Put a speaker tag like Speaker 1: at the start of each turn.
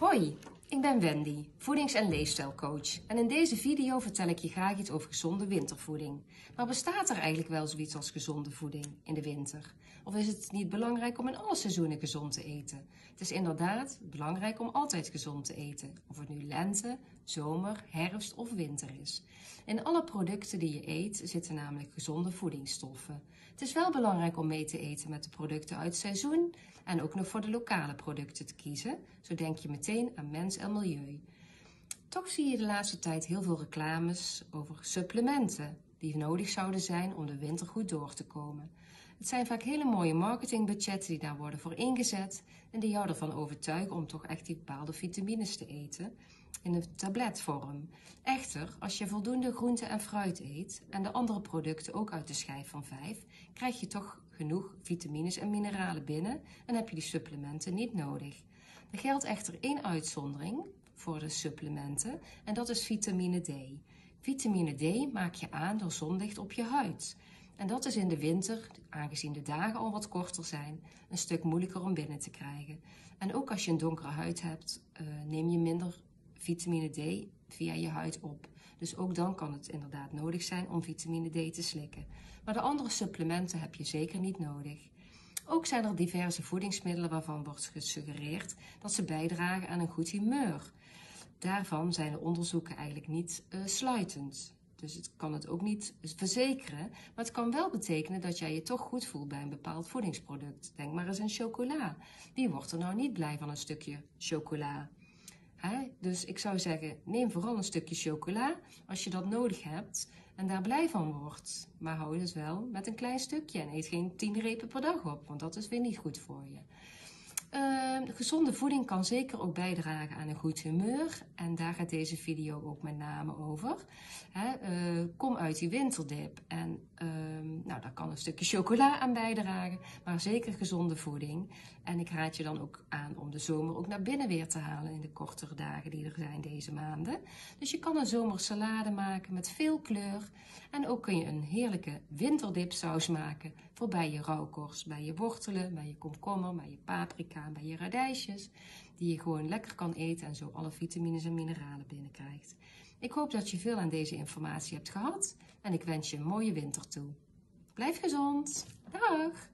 Speaker 1: Oi! Ik ben Wendy, voedings- en leefstijlcoach. En in deze video vertel ik je graag iets over gezonde wintervoeding. Maar bestaat er eigenlijk wel zoiets als gezonde voeding in de winter? Of is het niet belangrijk om in alle seizoenen gezond te eten? Het is inderdaad belangrijk om altijd gezond te eten, of het nu lente, zomer, herfst of winter is. In alle producten die je eet zitten namelijk gezonde voedingsstoffen. Het is wel belangrijk om mee te eten met de producten uit het seizoen en ook nog voor de lokale producten te kiezen. Zo denk je meteen aan mens en milieu. Toch zie je de laatste tijd heel veel reclames over supplementen die nodig zouden zijn om de winter goed door te komen. Het zijn vaak hele mooie marketingbudgetten die daar worden voor ingezet en die jou ervan overtuigen om toch echt die bepaalde vitamines te eten in een tabletvorm. Echter, als je voldoende groente en fruit eet en de andere producten ook uit de schijf van 5, krijg je toch genoeg vitamines en mineralen binnen en heb je die supplementen niet nodig. Er geldt echter één uitzondering voor de supplementen en dat is vitamine D. Vitamine D maak je aan door zonlicht op je huid. En dat is in de winter, aangezien de dagen al wat korter zijn, een stuk moeilijker om binnen te krijgen. En ook als je een donkere huid hebt, uh, neem je minder vitamine D via je huid op. Dus ook dan kan het inderdaad nodig zijn om vitamine D te slikken. Maar de andere supplementen heb je zeker niet nodig. Ook zijn er diverse voedingsmiddelen waarvan wordt gesuggereerd dat ze bijdragen aan een goed humeur. Daarvan zijn de onderzoeken eigenlijk niet uh, sluitend. Dus het kan het ook niet verzekeren, maar het kan wel betekenen dat jij je toch goed voelt bij een bepaald voedingsproduct. Denk maar eens aan chocola. Wie wordt er nou niet blij van een stukje chocola? Dus ik zou zeggen, neem vooral een stukje chocola als je dat nodig hebt en daar blij van wordt. Maar hou dus wel met een klein stukje en eet geen tien repen per dag op, want dat is weer niet goed voor je. Uh, gezonde voeding kan zeker ook bijdragen aan een goed humeur. En daar gaat deze video ook met name over. uh, kom uit die winterdip. En uh, nou, daar kan een stukje chocola aan bijdragen. Maar zeker gezonde voeding. En ik raad je dan ook aan om de zomer ook naar binnen weer te halen. In de kortere dagen die er zijn deze maanden. Dus je kan een zomersalade maken met veel kleur. En ook kun je een heerlijke winterdipsaus maken. Voor bij je rauwkorst, bij je wortelen, bij je komkommer, bij je paprika bij je radijsjes, die je gewoon lekker kan eten en zo alle vitamines en mineralen binnenkrijgt. Ik hoop dat je veel aan deze informatie hebt gehad en ik wens je een mooie winter toe. Blijf gezond. Dag!